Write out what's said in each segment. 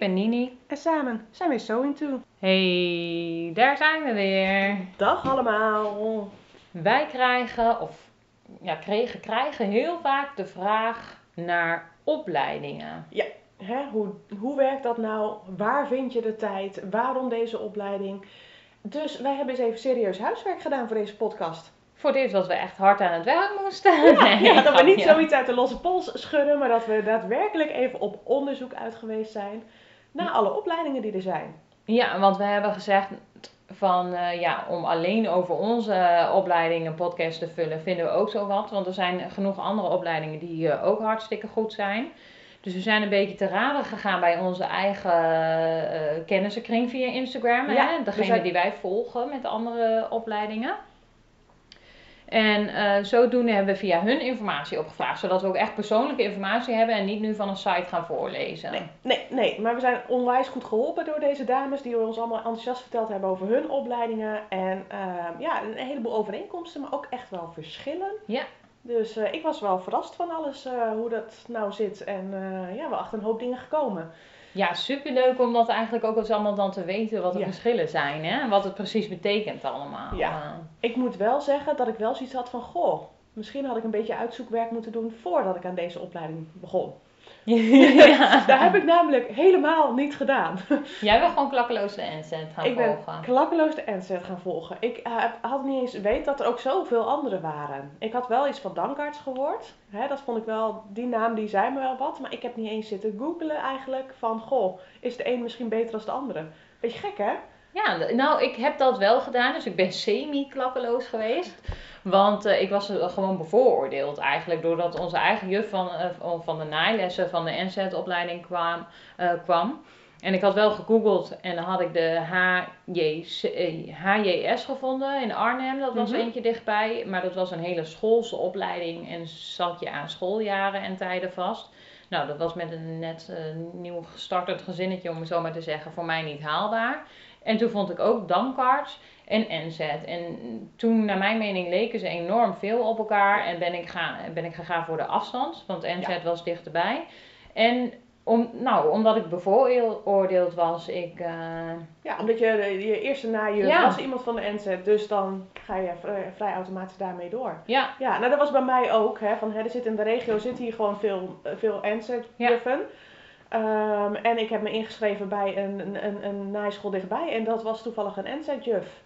ben Nini. en samen zijn we So Into. Hey, daar zijn we weer. Dag allemaal. Wij krijgen, of ja, kregen, krijgen heel vaak de vraag naar opleidingen. Hè, hoe, hoe werkt dat nou? Waar vind je de tijd? Waarom deze opleiding? Dus wij hebben eens even serieus huiswerk gedaan voor deze podcast. Voor dit dat we echt hard aan het werk moesten. Ja, Nee, ja, dat we niet zoiets uit de losse pols schudden, maar dat we daadwerkelijk even op onderzoek uit geweest zijn naar alle opleidingen die er zijn. Ja, want we hebben gezegd van eh, ja, om alleen over onze eh, opleiding een podcast te vullen, vinden we ook zo wat. Want er zijn genoeg andere opleidingen die eh, ook hartstikke goed zijn. Dus we zijn een beetje te raden gegaan bij onze eigen kennissenkring via Instagram. Ja, hè? we Degene die wij volgen met andere opleidingen. En eh, zodoende hebben we via hun informatie opgevraagd. Zodat we ook echt persoonlijke informatie hebben en niet nu van een site gaan voorlezen. Nee, nee, nee, maar we zijn onwijs goed geholpen door deze dames die ons allemaal enthousiast verteld hebben over hun opleidingen. En ehm, ja, een heleboel overeenkomsten, maar ook echt wel verschillen. Ja. Dus eh, ik was wel verrast van alles, eh, hoe dat nou zit. En ja, wel achter een hoop dingen gekomen. Ja, superleuk om dat eigenlijk ook eens allemaal dan te weten wat de Ja. verschillen zijn. Hè? En wat het precies betekent allemaal. Ja. Ik moet wel zeggen dat ik wel zoiets had van, goh, misschien had ik een beetje uitzoekwerk moeten doen voordat ik aan deze opleiding begon. Ja. Daar heb ik namelijk helemaal niet gedaan. Jij wil gewoon klakkeloos de NZ gaan ik ben volgen. klakkeloos de NZ gaan volgen. Ik had niet eens weet dat er ook zoveel andere waren. Ik had wel iets van dankaarts gehoord. Hè, dat vond ik wel, die naam die zei me wel wat. Maar ik heb niet eens zitten googlen eigenlijk van, goh, is de een misschien beter dan de andere? Beetje gek hè? Ja, nou, ik heb dat wel gedaan. Dus ik ben semi-klakkeloos geweest. Want eh, ik was gewoon bevooroordeeld eigenlijk. Doordat onze eigen juf van, eh, van de naailessen van de NZ-opleiding kwam, eh, kwam. En ik had wel gegoogeld en dan had ik de HJC, HJS gevonden in Arnhem. Dat was Mhm. eentje dichtbij. Maar dat was een hele schoolse opleiding en zat je aan schooljaren en tijden vast. Nou, dat was met een net nieuw gestarterd gezinnetje, om het zo maar te zeggen, voor mij niet haalbaar. En toen vond ik ook Damkarts en NZ. En toen, naar mijn mening, leken ze enorm veel op elkaar. En ben ik, gaan, ben ik gegaan voor de afstand, want NZ Ja. was dichterbij. En om, nou, omdat ik bevooroordeeld was, ik... eh, Ja, omdat je de- je eerste najuf Ja. was iemand van de NZ. Dus dan ga je vrij, vrij automatisch daarmee door. ja, Ja, nou dat was bij mij ook. Hè, van, hè, er zit in de regio zitten hier gewoon veel, eh, veel NZ-juffen. Ehm, en ik heb me ingeschreven bij een, een, een, naaischool dichtbij. En dat was toevallig een NZ-juf.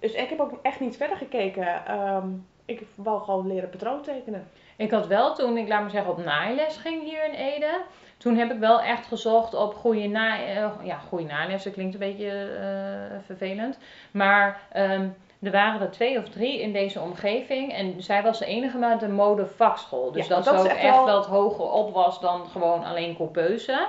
Dus ik heb ook echt niet verder gekeken. Ehm, ik wou gewoon leren patroon tekenen. Ik had wel toen ik, laat maar zeggen, op naailes ging hier in Ede. Toen heb ik wel echt gezocht op goede naai... eh, ja, goede naailessen klinkt een beetje eh, vervelend. Maar ehm, er waren er twee of drie in deze omgeving. En zij was de enige met een modevakschool. Dus Ja, dat, dat ook echt wel- het hoger op was dan gewoon alleen coupeuse. Ja.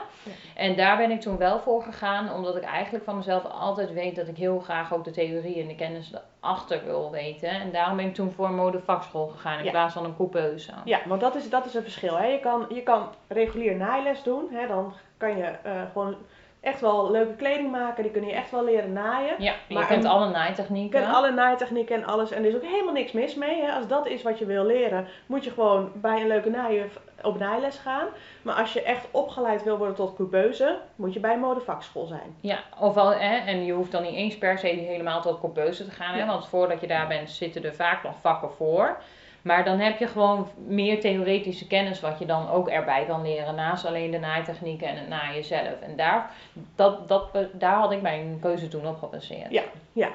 En daar ben ik toen wel voor gegaan. Omdat ik eigenlijk van mezelf altijd weet dat ik heel graag ook de theorie en de kennis erachter wil weten. En daarom ben ik toen voor een modevakschool gegaan in Ja. plaats van een coupeuse. Ja, want dat is, dat is een verschil. Hè. Je, kan, je kan regulier naailes doen. Hè. Dan kan je eh, gewoon echt wel leuke kleding maken. Die kun je echt wel leren naaien. Ja, je Maar kent een- alle Je naaitechnieken. kent alle naaitechnieken en alles. En er is ook helemaal niks mis mee. Hè. Als dat is wat je wil leren, moet je gewoon bij een leuke naaijuf op naailes gaan. Maar als je echt opgeleid wil worden tot coupeuse, moet je bij een modevakschool zijn. Ja, ofwel, hè, en je hoeft dan niet eens per se helemaal tot coupeuse te gaan. Hè, Ja. want voordat je daar bent zitten er vaak nog vakken voor. Maar dan heb je gewoon meer theoretische kennis wat je dan ook erbij kan leren. Naast alleen de naaitechnieken en het naaien zelf. En daar, dat, dat, daar had ik mijn keuze toen op gebaseerd. Ja. Ja.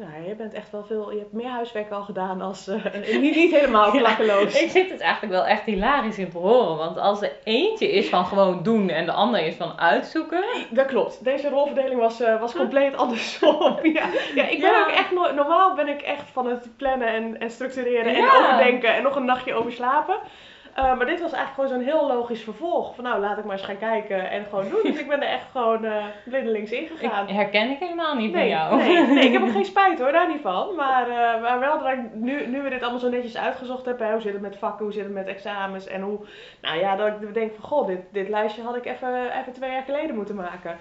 Nou, je bent echt wel veel. Je hebt meer huiswerk al gedaan als. eh, niet, niet helemaal klakkeloos. Ik vind het eigenlijk wel echt hilarisch in te horen. Want als er eentje is van gewoon doen en de ander is van uitzoeken. Dat klopt. Deze rolverdeling was, eh, was compleet andersom. ja. ja, ik ben Ja. ook echt no- normaal ben ik echt van het plannen en, en structureren en overdenken en nog een nachtje over Eh, maar dit was eigenlijk gewoon zo'n heel logisch vervolg. Van nou, laat ik maar eens gaan kijken en gewoon doen. Dus ik ben er echt gewoon eh blindelings Ik ingegaan. herken ik helemaal niet Nee, van jou. nee, nee, ik heb ook geen spijt hoor, daar niet van. Maar, eh, maar wel dat ik nu, nu we dit allemaal zo netjes uitgezocht hebben, hè, hoe zit het met vakken, hoe zit het met examens en hoe, nou ja, dat ik denk van goh, dit, dit lijstje had ik even, even twee jaar geleden moeten maken.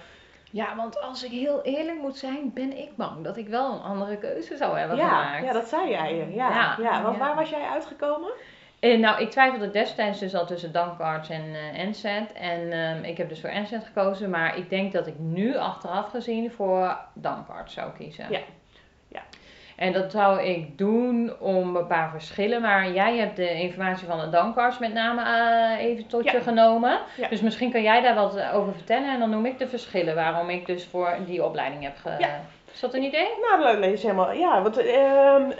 Ja, want als ik heel eerlijk moet zijn, ben ik bang dat ik wel een andere keuze zou hebben Ja, gemaakt. ja, dat zei jij. Ja, ja, Ja, want waar was jij uitgekomen? Eh, nou, ik twijfelde destijds dus al tussen Dankarts en uh, Enset. En ehm, ik heb dus voor Enset gekozen. Maar ik denk dat ik nu achteraf gezien voor Dankarts zou kiezen. Ja. ja. En dat zou ik doen om een paar verschillen. Maar jij hebt de informatie van de Dankarts met name uh, even tot je genomen. Ja. Dus misschien kan jij daar wat over vertellen. En dan noem ik de verschillen waarom ik dus voor die opleiding heb ge is dat een idee? Nou, dat lees helemaal. Ja, want uh,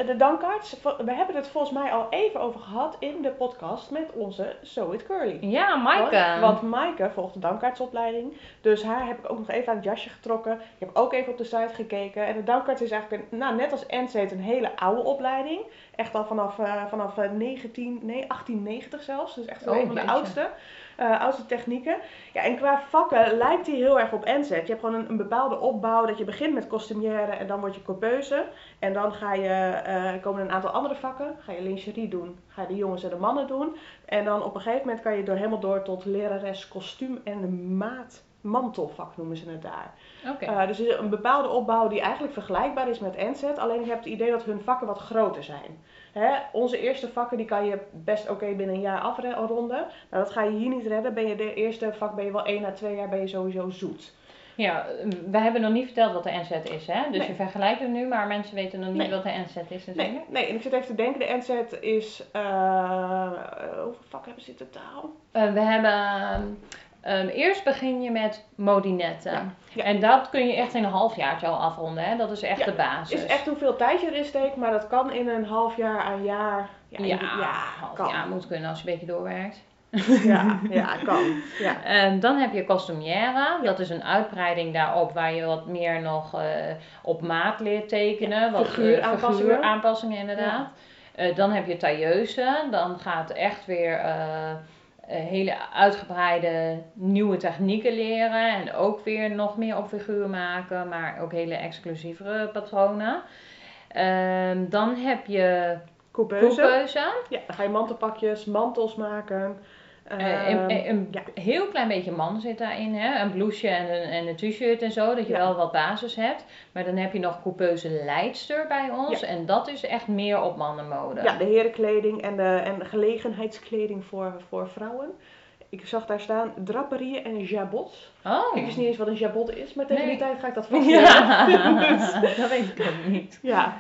de dankaarts, we hebben het volgens mij al even over gehad in de podcast met onze So It Curly. Ja, Maaike. Want, want Maaike volgt de dankaartsopleiding. Dus haar heb ik ook nog even aan het jasje getrokken. Ik heb ook even op de site gekeken. En de dankaarts is eigenlijk, een, nou, net als NCET, een hele oude opleiding. Echt al vanaf, uh, vanaf 19, eh, nee, 1890 zelfs. Dus echt wel oh, een van de oudste uh, oudste technieken. Ja, en qua vakken lijkt die heel erg op NZ. Je hebt gewoon een, een, bepaalde opbouw dat je begint met costumière en dan word je coupeuse. En dan ga je, uh, komen een aantal andere vakken. Ga je lingerie doen, ga je de jongens en de mannen doen. En dan op een gegeven moment kan je door, helemaal door tot lerares kostuum en maat mantelvak noemen ze het daar. Okay. Uh, dus is een bepaalde opbouw die eigenlijk vergelijkbaar is met NZ. Alleen je hebt het idee dat hun vakken wat groter zijn. Hè, onze eerste vakken die kan je best oké binnen een jaar afronden. Nou, dat ga je hier niet redden. Ben je de eerste vak ben je wel één à twee jaar ben je sowieso zoet. Ja, we hebben nog niet verteld wat de NZ is, hè? Dus je vergelijkt het nu, maar mensen weten nog niet wat de NZ is Nee, nee, en ik zit even te denken, de NZ is, uh, hoeveel vakken hebben ze in totaal? Uh, we hebben Um, eerst begin je met modinetten. En dat kun je echt in een half jaar al afronden. Hè? Dat is echt de basis. is echt hoeveel tijd je erin steekt, maar dat kan in een half jaar, een jaar. Ja, ja, half kan. jaar moet kunnen als je een beetje doorwerkt. ja, ja, kan. Ja. Um, dan heb je costumière. Dat is een uitbreiding daarop waar je wat meer nog uh, op maat leert tekenen. Wat figuuraanpassingen. Uh, aanpassingen inderdaad. Uh, dan heb je tailleuse. Dan gaat echt weer uh, hele uitgebreide nieuwe technieken leren. En ook weer nog meer op figuur maken, maar ook hele exclusievere patronen. Uh, dan heb je coupeuse. Ja, dan ga je mantelpakjes, mantels maken. Uh, een, een ja. heel klein beetje man zit daarin. Hè? Een blouseje en een, en een t-shirt en zo. Dat je wel wat basis hebt. Maar dan heb je nog coupeuse leidster bij ons. En dat is echt meer op mannenmode. Ja, de herenkleding en de, en gelegenheidskleding voor, voor vrouwen. Ik zag daar staan draperieën en jabots. Oh. Ik wist niet eens wat een jabot is, maar tegen die tijd ga ik dat vast Ja, dat weet ik ook niet. Ja,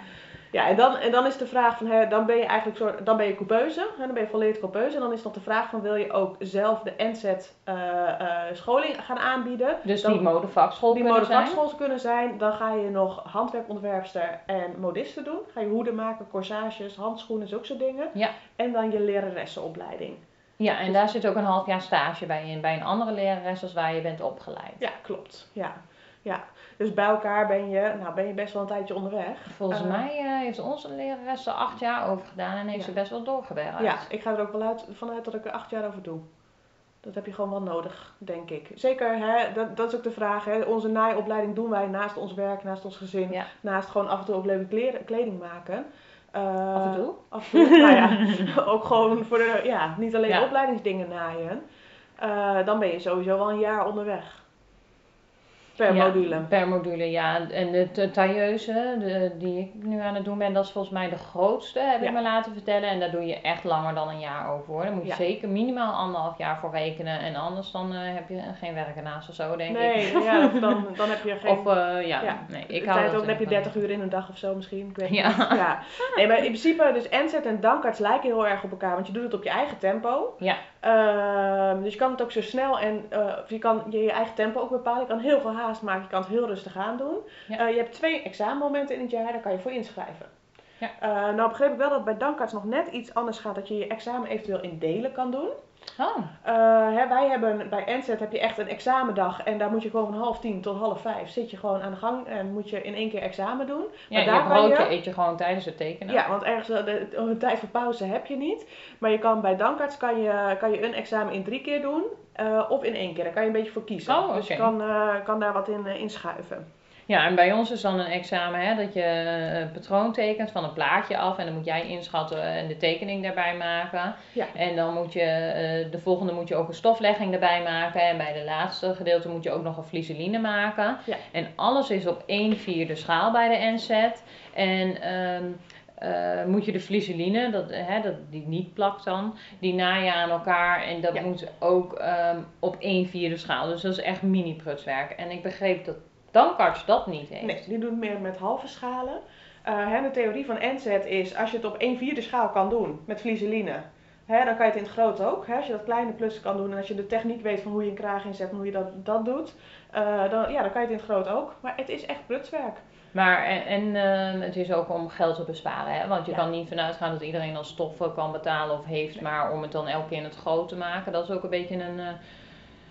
ja, en dan, en dan is de vraag van, hè, dan ben je eigenlijk soort, dan ben je coupeuse, hè, dan ben je volledig coupeuse. En dan is nog de vraag van, wil je ook zelf de NZ uh, uh, scholing gaan aanbieden? Dus dan, die modevakschool die kunnen modevakschool kunnen zijn. Dan ga je nog handwerkontwerpster en modisten doen. Ga je hoeden maken, corsages, handschoenen, zulke soort dingen. Ja. En dan je leraressenopleiding. Ja, en dus, daar zit ook een half jaar stage bij in, bij een andere lerares als waar je bent opgeleid. Ja, klopt. Ja. Ja, dus bij elkaar ben je, nou ben je best wel een tijdje onderweg. Volgens uh, mij uh, heeft onze lerares er acht jaar over gedaan en heeft ja. ze best wel doorgewerkt. Ja, ik ga er ook wel uit, vanuit dat ik er acht jaar over doe. Dat heb je gewoon wel nodig, denk ik. Zeker, hè, dat, dat is ook de vraag. Hè. Onze naaiopleiding doen wij naast ons werk, naast ons gezin, ja. naast gewoon af en toe ook leuke kleding maken. Uh, af en toe? Af en toe, nou ja, ook gewoon voor de, ja, niet alleen ja. opleidingsdingen naaien. dan ben je sowieso wel een jaar onderweg. Per ja, module. Per module, ja. En de, de tailleuse, de, die ik nu aan het doen ben, dat is volgens mij de grootste, heb ja. ik me laten vertellen. En daar doe je echt langer dan een jaar over hoor. Daar moet je ja. zeker minimaal anderhalf jaar voor rekenen. En anders dan uh, heb je geen werk ernaast of zo, denk nee, ik. Nee, ja, dan, dan heb je geen... Of, uh, ja, nee, ik hou Tijd ook, dan heb je 30 uur in een dag of zo misschien. Ik weet ja. Niet. ja. Nee, maar in principe, dus NZ en Dankarts lijken heel erg op elkaar, want je doet het op je eigen tempo. Ja. Uh, dus je kan het ook zo snel en uh, je kan je, je eigen tempo ook bepalen. Je kan heel veel haast maken, je kan het heel rustig aan doen. Ja. Uh, je hebt twee examenmomenten in het jaar, daar kan je voor inschrijven. Ja. Uh, nou begreep ik wel dat bij Dankarts nog net iets anders gaat, dat je je examen eventueel in delen kan doen. Oh. Uh, hè, wij hebben bij NZ heb je echt een examendag en daar moet je gewoon van half tien tot half vijf zit je gewoon aan de gang en moet je in één keer examen doen. Ja, maar daar je broodje je, eet je gewoon tijdens het tekenen. Ja, want ergens de, de, tijd voor pauze heb je niet. Maar je kan bij Dankarts kan je, kan je een examen in drie keer doen uh, of in één keer. Daar kan je een beetje voor kiezen. Oh, okay. Dus je kan, uh, kan daar wat in inschuiven. Ja, en bij ons is dan een examen hè, dat je een patroon tekent van een plaatje af en dan moet jij inschatten en de tekening daarbij maken. Ja. En dan moet je, uh, de volgende moet je ook een stoflegging erbij maken en bij de laatste gedeelte moet je ook nog een vliseline maken. Ja. En alles is op 1 vierde schaal bij de NZ. En um, eh, moet je de vliseline, dat, hè, dat, die niet plakt dan, die naai je aan elkaar en dat Ja. moet ook ehm, op 1 vierde schaal. Dus dat is echt mini prutswerk. En ik begreep dat Dankarts dat niet heeft. Nee, die doen meer met halve schalen. Hè, de theorie van NZ is, als je het op 1 vierde schaal kan doen met vliseline, hè, dan kan je het in het groot ook. Hè, als je dat kleine plus kan doen en als je de techniek weet van hoe je een kraag inzet en hoe je dat, dat doet, eh, dan, ja, dan kan je het in het groot ook. Maar het is echt prutswerk. Maar en, en eh, het is ook om geld te besparen, hè? want je Ja. kan niet vanuit gaan dat iedereen dan stoffen kan betalen of heeft, Nee. maar om het dan elke keer in het groot te maken, dat is ook een beetje een.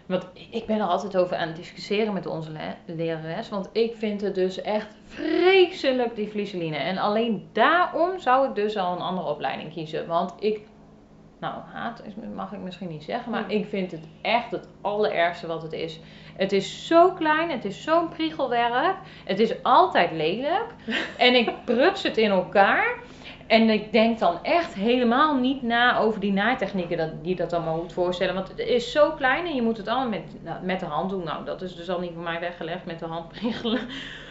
Want ik ben er altijd over aan het discussiëren met onze le- lerares, want ik vind het dus echt vreselijk die vliseline. En alleen daarom zou ik dus al een andere opleiding kiezen, want ik. Nou, haat is, mag ik misschien niet zeggen, maar ik vind het echt het allerergste wat het is. Het is zo klein, het is zo'n priegelwerk. Het is altijd lelijk. En ik pruts het in elkaar. En ik denk dan echt helemaal niet na over die naaitechnieken dat, die dat allemaal moet voorstellen. Want het is zo klein en je moet het allemaal met, nou, met de hand doen. Nou, dat is dus al niet voor mij weggelegd met de hand priegelen.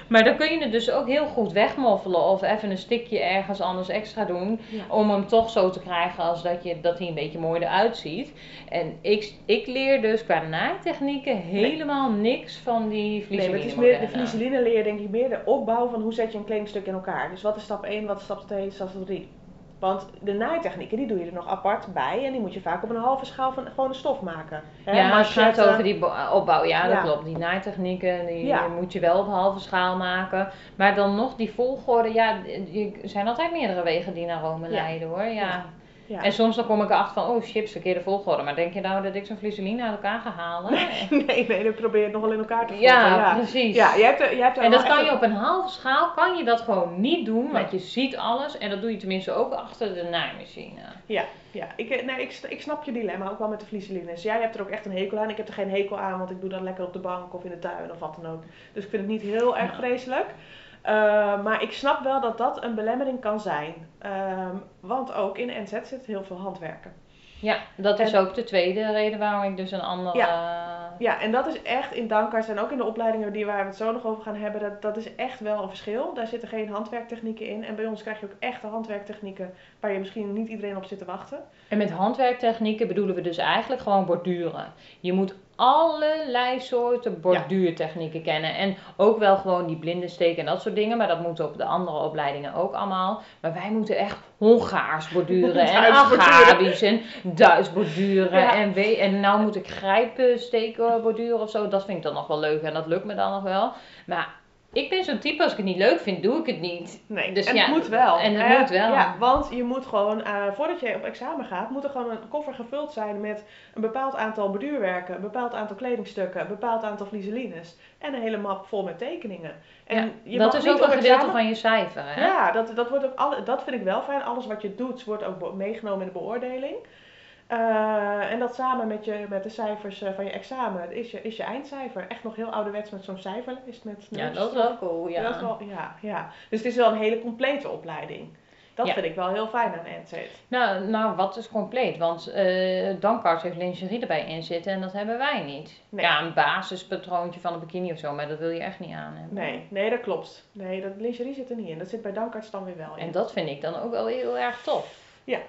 Maar dan kun je het dus ook heel goed wegmoffelen of even een stikje ergens anders extra doen. Ja. Om hem toch zo te krijgen als dat, je, dat hij een beetje mooi eruit ziet. En ik, ik leer dus qua naaitechnieken helemaal niks van die Nee, vlieselijnen. maar het is meer, de vliseline leer denk ik meer de opbouw van hoe zet je een kledingstuk in elkaar. Dus wat is stap 1, wat is stap 2, stap 3. Want de naaitechnieken die doe je er nog apart bij en die moet je vaak op een halve schaal van gewoon een stof maken. Hè, Ja, als het gaat over die bo- opbouw, ja, dat Ja. klopt. Die naaitechnieken, die Ja. moet je wel op halve schaal maken. Maar dan nog die volgorde, ja, er zijn altijd meerdere wegen die naar Rome leiden hoor. Ja. Ja. Ja. En soms dan kom ik erachter van, oh shit, verkeerde volgorde. Maar denk je nou dat ik zo'n vliseline uit elkaar ga halen? Nee, nee, dan probeer je het nog wel in elkaar te Ja, vatten, ja. precies. Ja, je hebt er, je hebt er En dat kan je op een halve schaal, kan je dat gewoon niet doen, want je ziet alles. En dat doe je tenminste ook achter de naaimachine. Ja, ja. Ik, eh, nee, ik, ik snap je dilemma ook wel met de vlieselines. Jij hebt er ook echt een hekel aan. Ik heb er geen hekel aan, want ik doe dat lekker op de bank of in de tuin of wat dan ook. Dus ik vind het niet heel erg Ja. vreselijk. Eh, maar ik snap wel dat dat een belemmering kan zijn. Ehm, want ook in NZ zit heel veel handwerken. Ja, dat is En- ook de tweede reden waarom ik dus een andere... Ja, en dat is echt in Dankars en ook in de opleidingen die waar we het zo nog over gaan hebben, dat, dat is echt wel een verschil. Daar zitten geen handwerktechnieken in. En bij ons krijg je ook echte handwerktechnieken waar je misschien niet iedereen op zit te wachten. En met handwerktechnieken bedoelen we dus eigenlijk gewoon borduren. Je moet allerlei soorten borduurtechnieken kennen. En ook wel gewoon die blinde steken en dat soort dingen. Maar dat moet op de andere opleidingen ook allemaal. Maar wij moeten echt Hongaars borduren en. Arabisch en Duits borduren. Ja. En, we, en nou moet ik grijpsteken borduren of zo. Dat vind ik dan nog wel leuk en dat lukt me dan nog wel. Maar ik ben zo'n type, als ik het niet leuk vind, doe ik het niet. Nee, Dus en ja, het moet wel. en het hè? moet wel. Ja, want je moet gewoon, eh, voordat je op examen gaat, moet er gewoon een koffer gevuld zijn met een bepaald aantal borduurwerken, een bepaald aantal kledingstukken, een bepaald aantal vlieselines en een hele map vol met tekeningen. En Ja, je dat mag is ook een gedeelte examen- van je cijfer. Hè? Ja, dat, dat, wordt ook alle, dat vind ik wel fijn. Alles wat je doet, wordt ook meegenomen in de beoordeling. Eh, en dat samen met, je, met de cijfers eh, van je examen is je, is je eindcijfer. Echt nog heel ouderwets met zo'n cijferlijst. Met Ja, dat is wel cool. Ja. Dat is wel, ja, ja. Dus het is wel een hele complete opleiding. Dat Ja. vind ik wel heel fijn aan NZ. Nou, nou, wat is compleet? Want Dankart heeft lingerie erbij in zitten en dat hebben wij niet. Nee. Ja, een basispatroontje van een bikini of zo, maar dat wil je echt niet aan hebben. Nee, nee, dat klopt. Nee, dat lingerie zit er niet in. Dat zit bij Dankarts dan weer wel in. En dat vind ik dan ook wel heel erg tof. Ja.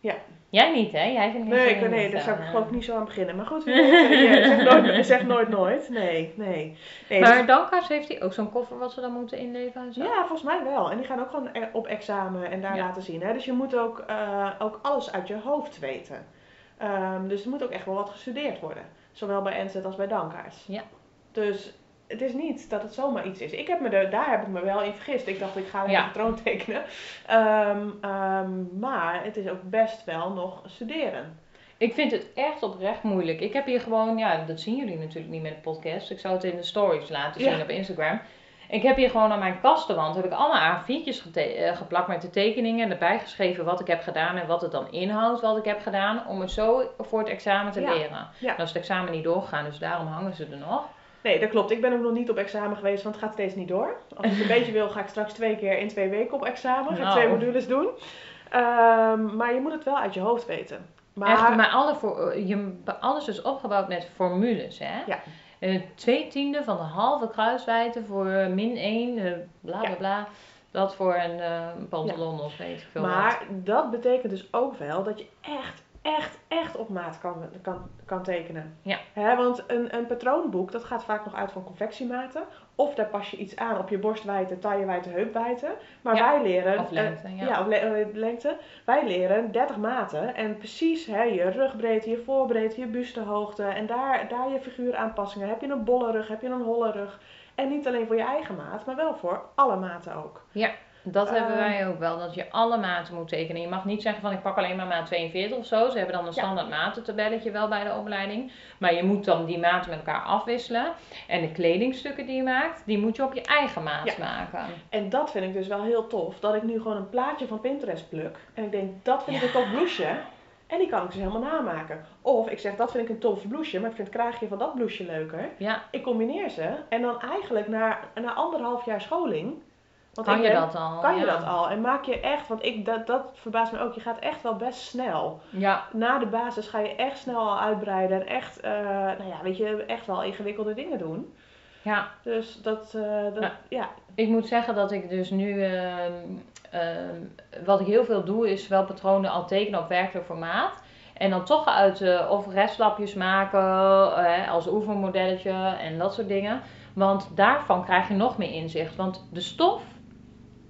Ja. Jij niet, hè? Jij vindt Nee, lingerie ik, nee niet daar zou ik geloof ik niet zo aan beginnen. Maar goed, ja, zeg, nooit, zeg nooit nooit. Nee, nee. nee Maar dus- heeft hij ook zo'n koffer wat ze dan moeten inleveren en zo? ja, volgens mij wel. En die gaan ook gewoon op examen en daar Ja. laten zien. Hè? Dus je moet ook, eh, ook alles uit je hoofd weten. Ehm, dus er moet ook echt wel wat gestudeerd worden. Zowel bij NZ als bij Dankaars. Ja. Dus het is niet dat het zomaar iets is. Ik heb me daar heb ik me wel in vergist. Ik dacht, ik ga even Ja. een patroon tekenen. Ehm, ehm, maar het is ook best wel nog studeren. Ik vind het echt oprecht moeilijk. Ik heb hier gewoon, ja, dat zien jullie natuurlijk niet met de podcast. Ik zou het in de stories laten zien Ja. op Instagram. Ik heb hier gewoon aan mijn kastenwand heb ik allemaal A4'tjes gete- eh, geplakt met de tekeningen en erbij geschreven wat ik heb gedaan en wat het dan inhoudt wat ik heb gedaan. Om het zo voor het examen te Ja. leren. Ja. Dan is het examen niet doorgegaan, dus daarom hangen ze er nog. Nee, dat klopt. Ik ben ook nog niet op examen geweest, want het gaat steeds niet door. Als ik het een beetje wil, ga ik straks twee keer in twee weken op examen. Ga ik Nou. twee modules doen. Ehm, maar je moet het wel uit je hoofd weten. Maar, Echt, maar alle voor, je, alles is opgebouwd met formules, hè? Ja. Eh, twee tiende van de halve kruiswijte voor min 1, eh, bla bla Ja. bla. dat voor een pantalon of weet ik veel Maar dat betekent dus ook wel dat je echt, echt, echt op maat kan, kan, kan tekenen. Ja. Want een, een patroonboek, dat gaat vaak nog uit van confectiematen. Of daar pas je iets aan op je borstwijdte, taillewijdte, heupwijdte. Maar wij leren... Of lengte, ja. ja of le lengte. Wij leren 30 maten. En precies hè, je rugbreedte, je voorbreedte, je bustehoogte. En daar, daar je figuuraanpassingen. Heb je een bolle rug, heb je een holle rug. En niet alleen voor je eigen maat, maar wel voor alle maten ook. Ja, dat hebben ehm, wij ook wel. Dat je alle maten moet tekenen. Je mag niet zeggen van ik pak alleen maar maat 42 of zo. Ze hebben dan een standaard ja. matentabelletje wel bij de opleiding. Maar je moet dan die maten met elkaar afwisselen. En de kledingstukken die je maakt, die moet je op je eigen maat maken. En dat vind ik dus wel heel tof. Dat ik nu gewoon een plaatje van Pinterest pluk. En ik denk, dat vind ik een tof blouseje. En die kan ik dus helemaal namaken. Of ik zeg, dat vind ik een tof blouseje, maar ik vind het kraagje van dat blouseje leuker. Ja. Ik combineer ze. En dan eigenlijk na, na anderhalf jaar scholing... Want kan je dat al? Kan je dat al? En maak je echt, want ik, dat, dat verbaast me ook, je gaat echt wel best snel. Ja. Na de basis ga je echt snel al uitbreiden en echt, uh, nou ja, weet je, echt wel ingewikkelde dingen doen. Ja. Dus dat, uh, dat ja. Ik moet zeggen dat ik dus nu, uh, wat ik heel veel doe, is wel patronen al tekenen op werkelijk formaat. En dan toch uit uh, of restlapjes maken als oefenmodelletje en dat soort dingen. Want daarvan krijg je nog meer inzicht. Want de stof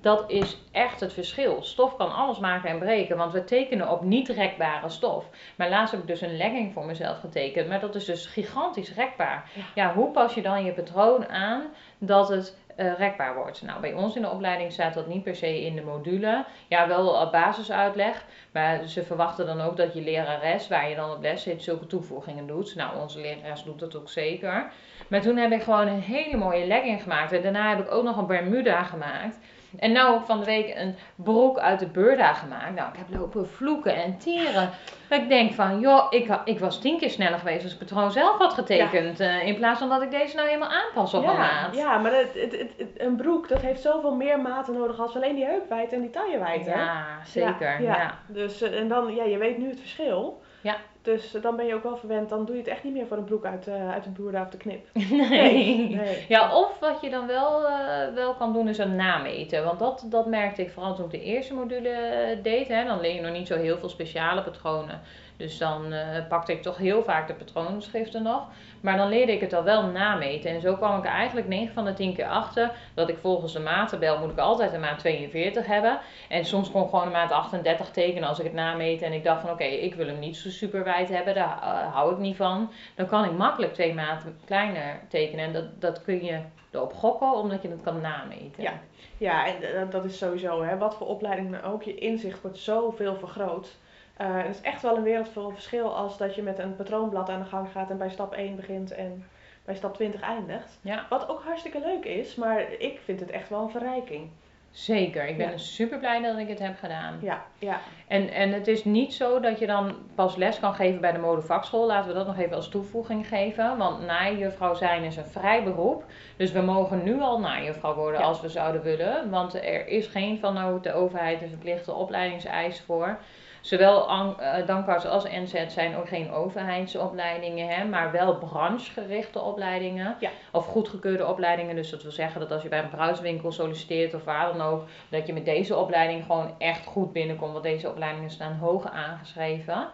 dat is echt het verschil. Stof kan alles maken en breken, want we tekenen op niet rekbare stof. Maar laatst heb ik dus een legging voor mezelf getekend, maar dat is dus gigantisch rekbaar. Ja, hoe pas je dan je patroon aan dat het uh, rekbaar wordt? Nou, bij ons in de opleiding staat dat niet per se in de module. Ja, wel op basisuitleg, maar ze verwachten dan ook dat je lerares, waar je dan op les zit, zulke toevoegingen doet. Nou, onze lerares doet dat ook zeker. Maar toen heb ik gewoon een hele mooie legging gemaakt. En daarna heb ik ook nog een Bermuda gemaakt. En nou van de week een broek uit de Burda gemaakt. Nou, ik heb lopen vloeken en tieren. Dat ik denk van, joh, ik, ik was tien keer sneller geweest als ik patroon zelf had getekend. Uh, in plaats van dat ik deze nou helemaal aanpas op ja, een maat. Ja, maar het, het, het, een broek, dat heeft zoveel meer maten nodig als alleen die heupwijdte en die taillewijdte. Ja, zeker. Ja, ja. Dus, eh, en dan, ja, je weet nu het verschil. Ja. Dus dan ben je ook wel verwend, dan doe je het echt niet meer voor een broek uit, uh, uit de boerda of de knip. Nee. nee. Ja, of wat je dan wel, uh, wel kan doen is een nameten. Want dat, dat merkte ik vooral toen ik de eerste module eh, deed. Hè. Dan leer je nog niet zo heel veel speciale patronen. Dus dan uh, pakte ik toch heel vaak de patroonschriften nog. Maar dan leerde ik het al wel nameten. En zo kwam ik eigenlijk 9 van de 10 keer achter dat ik volgens de maattabel moet ik altijd een maat 42 hebben. En soms kon ik gewoon een maat 38 tekenen als ik het nameet. En ik dacht van oké, ik wil hem niet zo super wijd hebben, daar uh, hou ik niet van. Dan kan ik makkelijk twee maten kleiner tekenen. En dat, dat kun je erop gokken omdat je het kan nameten. Ja, ja en dat is sowieso, hè, wat voor opleiding ook, je inzicht wordt zoveel vergroot. Uh, het is echt wel een wereldvol verschil als dat je met een patroonblad aan de gang gaat en bij stap 1 begint en bij stap 20 eindigt. Ja. Wat ook hartstikke leuk is, maar ik vind het echt wel een verrijking. Zeker, ik ben ja. super blij dat ik het heb gedaan. Ja, ja. En, en het is niet zo dat je dan pas les kan geven bij de modevakschool. Laten we dat nog even als toevoeging geven. Want naaijuffrouw zijn is een vrij beroep. Dus we mogen nu al naaijuffrouw worden ja. als we zouden willen. Want er is geen van nou, de overheid een verplichte opleidingseis voor. Zowel uh, Dankarts als NZ zijn ook geen overheidsopleidingen, hè, maar wel branchegerichte opleidingen. Ja. Of goedgekeurde opleidingen. Dus dat wil zeggen dat als je bij een bruidswinkel solliciteert of waar dan ook, dat je met deze opleiding gewoon echt goed binnenkomt. Want deze opleidingen staan hoog aangeschreven.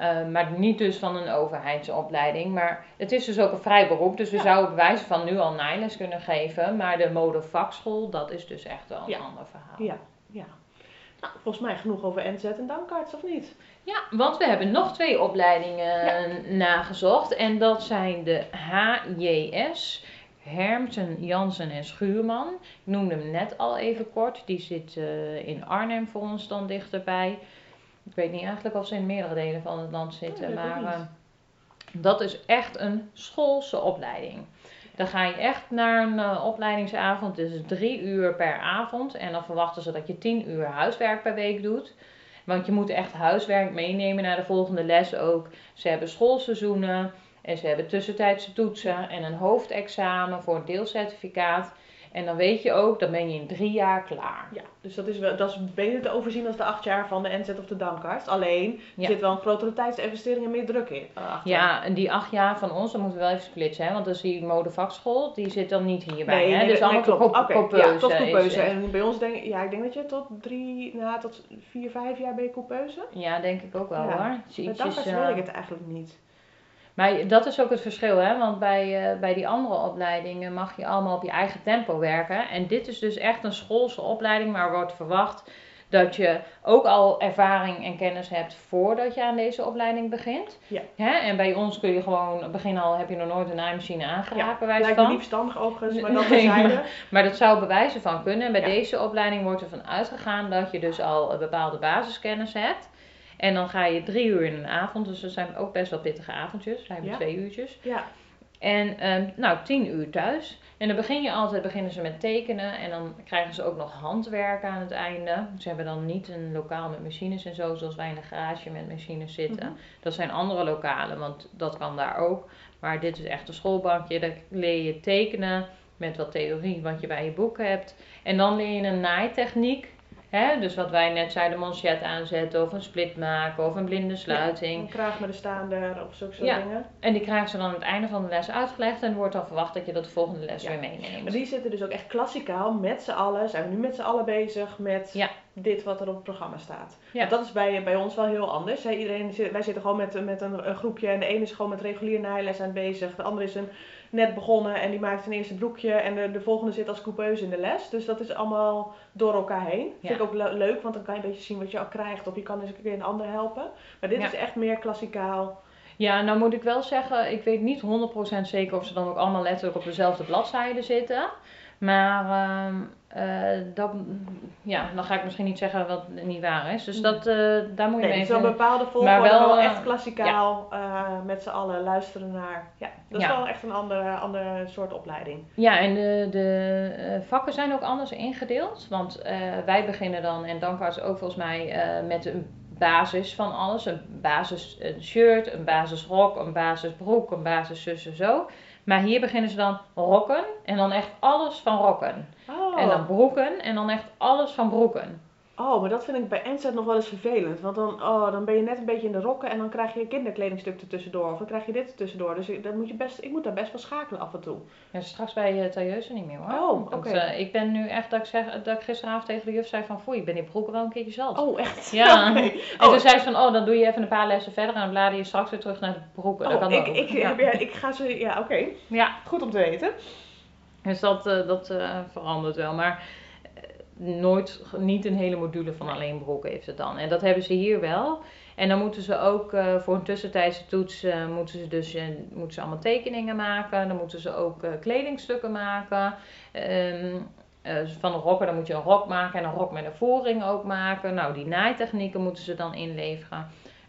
Uh, maar niet dus van een overheidsopleiding. Maar het is dus ook een vrij beroep. Dus we ja. zouden bij wijze van nu al naailes kunnen geven. Maar de modevakschool, dat is dus echt wel een ja. ander verhaal. Ja, ja. Nou, volgens mij genoeg over NZ en Dankarts, of niet? Ja, want we hebben nog twee opleidingen ja. nagezocht. En dat zijn de HJS, Hermsen, Jansen en Schuurman. Ik noemde hem net al even kort. Die zit uh, in Arnhem voor ons dan dichterbij. Ik weet niet eigenlijk of ze in meerdere delen van het land zitten. Maar uh, dat is echt een schoolse opleiding. Dan ga je echt naar een uh, opleidingsavond. Is drie uur per avond. En dan verwachten ze dat je tien uur huiswerk per week doet. Want je moet echt huiswerk meenemen naar de volgende les ook. Ze hebben schoolseizoenen. En ze hebben tussentijdse toetsen en een hoofdexamen voor een deelcertificaat. En dan weet je ook, dan ben je in drie jaar klaar. Ja, dus dat is, wel, dat is beter te overzien als de acht jaar van de NZ of de Dankart. Alleen, er Ja. zit wel een grotere tijdsinvestering en meer druk in. achter. Ja, en die acht jaar van ons, dan moeten we wel even splitsen, hè? want dus die modevakschool, die zit dan niet hierbij. Nee, hè? nee, dus nee, allemaal klopt. Oké, coupeuse ja, tot coupeuse. En bij ons denk ik, ja, ik denk dat je tot drie, nou, tot vier, vijf jaar ben je coupeuse. Ja, denk ik ook wel Ja. hoor. Bij eh, weet ik het eigenlijk niet. Maar dat is ook het verschil, hè? want bij, eh, bij die andere opleidingen mag je allemaal op je eigen tempo werken. En dit is dus echt een schoolse opleiding waar wordt verwacht dat je ook al ervaring en kennis hebt voordat je aan deze opleiding begint. Ja. Hè? En bij ons kun je gewoon, begin al heb je nog nooit een naaimachine aangeraakt, wijze Lijkt me van. niet verstandig overigens, maar dat Nee, terzijde. Maar dat zou bewijzen van kunnen. En bij Ja. deze opleiding wordt ervan uitgegaan dat je dus al een bepaalde basiskennis hebt. En dan ga je drie uur in een avond, dus dat zijn ook best wel pittige avondjes. Hebben Ja. twee uurtjes. Ja, En ehm, nou, tien uur thuis. En dan begin je altijd, beginnen ze met tekenen en dan krijgen ze ook nog handwerk aan het einde. Ze hebben dan niet een lokaal met machines en zo, zoals wij in een garage met machines zitten. Mhm. Dat zijn andere lokalen, want dat kan daar ook. Maar dit is echt een schoolbankje, daar leer je tekenen met wat theorie wat je bij je boek hebt. En dan leer je een naaitechniek. Hè? Dus wat wij net zeiden, manchet aanzetten of een split maken of een blinde sluiting. een kraag met een staander of zulke soort Ja. dingen. En die krijgen ze dan aan het einde van de les uitgelegd en er wordt dan verwacht dat je dat de volgende les Ja. weer meeneemt. Maar die zitten dus ook echt klassikaal met z'n allen. Zijn we nu met z'n allen bezig met Ja. dit wat er op het programma staat. Ja. Dat is bij, bij ons wel heel anders. Hè. Iedereen wij zitten gewoon met, met een, een groepje en de ene is gewoon met regulier naailes aan bezig. De andere is een, net begonnen en die maakt zijn eerste broekje en de, de volgende zit als coupeuse in de les. Dus dat is allemaal door elkaar heen. Ja. Vind ik ook le- leuk, want dan kan je een beetje zien wat je al krijgt. Of je kan eens een keer een ander helpen. Maar dit Ja. is echt meer klassikaal. Ja, nou moet ik wel zeggen, ik weet niet 100% zeker of ze dan ook allemaal letterlijk op dezelfde bladzijde zitten. Maar ehm, eh, dat, ja, dan ga ik misschien niet zeggen wat niet waar is. Dus dat, eh, daar moet je Nee, mee even... bepaalde volgorde, wel, wel, eh, echt klassikaal met z'n allen luisteren naar. Ja, dat is Ja. wel echt een andere, andere soort opleiding. Ja, en de, de vakken zijn ook anders ingedeeld. Want wij beginnen dan, en Dankarts ook volgens mij, met een basis van alles. Een basis een shirt, een basisrok, een basisbroek, een basis zus en zo. Maar hier beginnen ze dan rokken en dan echt alles van rokken. Oh. En dan broeken en dan echt alles van broeken. Oh, maar dat vind ik bij NZ nog wel eens vervelend. Want dan, oh, dan ben je net een beetje in de rokken en dan krijg je een kinderkledingstuk er tussendoor. Of dan krijg je dit er tussendoor. Dus ik, dan moet je best, ik moet daar best wel schakelen af en toe. Ja, straks bij uh, Tailleuze niet meer hoor. Oh, oké. eh, ik ben nu echt, dat ik, zeg, dat ik gisteravond tegen de juf zei van, foei, ik ben die broeken wel een keertje zat. Oh, echt? Ja. Oké. En Oh, toen zei ze van, oh, dan doe je even een paar lessen verder en dan blader je straks weer terug naar de broeken. dat oh, kan ik, ook. ik, ja. ja, ik ga ze, ja, oké. Ja, Goed om te weten. dus dat, eh, dat eh, verandert wel. Maar eh, nooit, niet een hele module van alleen broeken heeft het dan. En dat hebben ze hier wel. En dan moeten ze ook eh, voor een tussentijdse toets, eh, moeten ze dus eh, moeten ze allemaal tekeningen maken. Dan moeten ze ook kledingstukken maken. Ehm, eh, van een rokken, dan moet je een rok maken en een rok met een voering ook maken. Nou, die naaitechnieken moeten ze dan inleveren.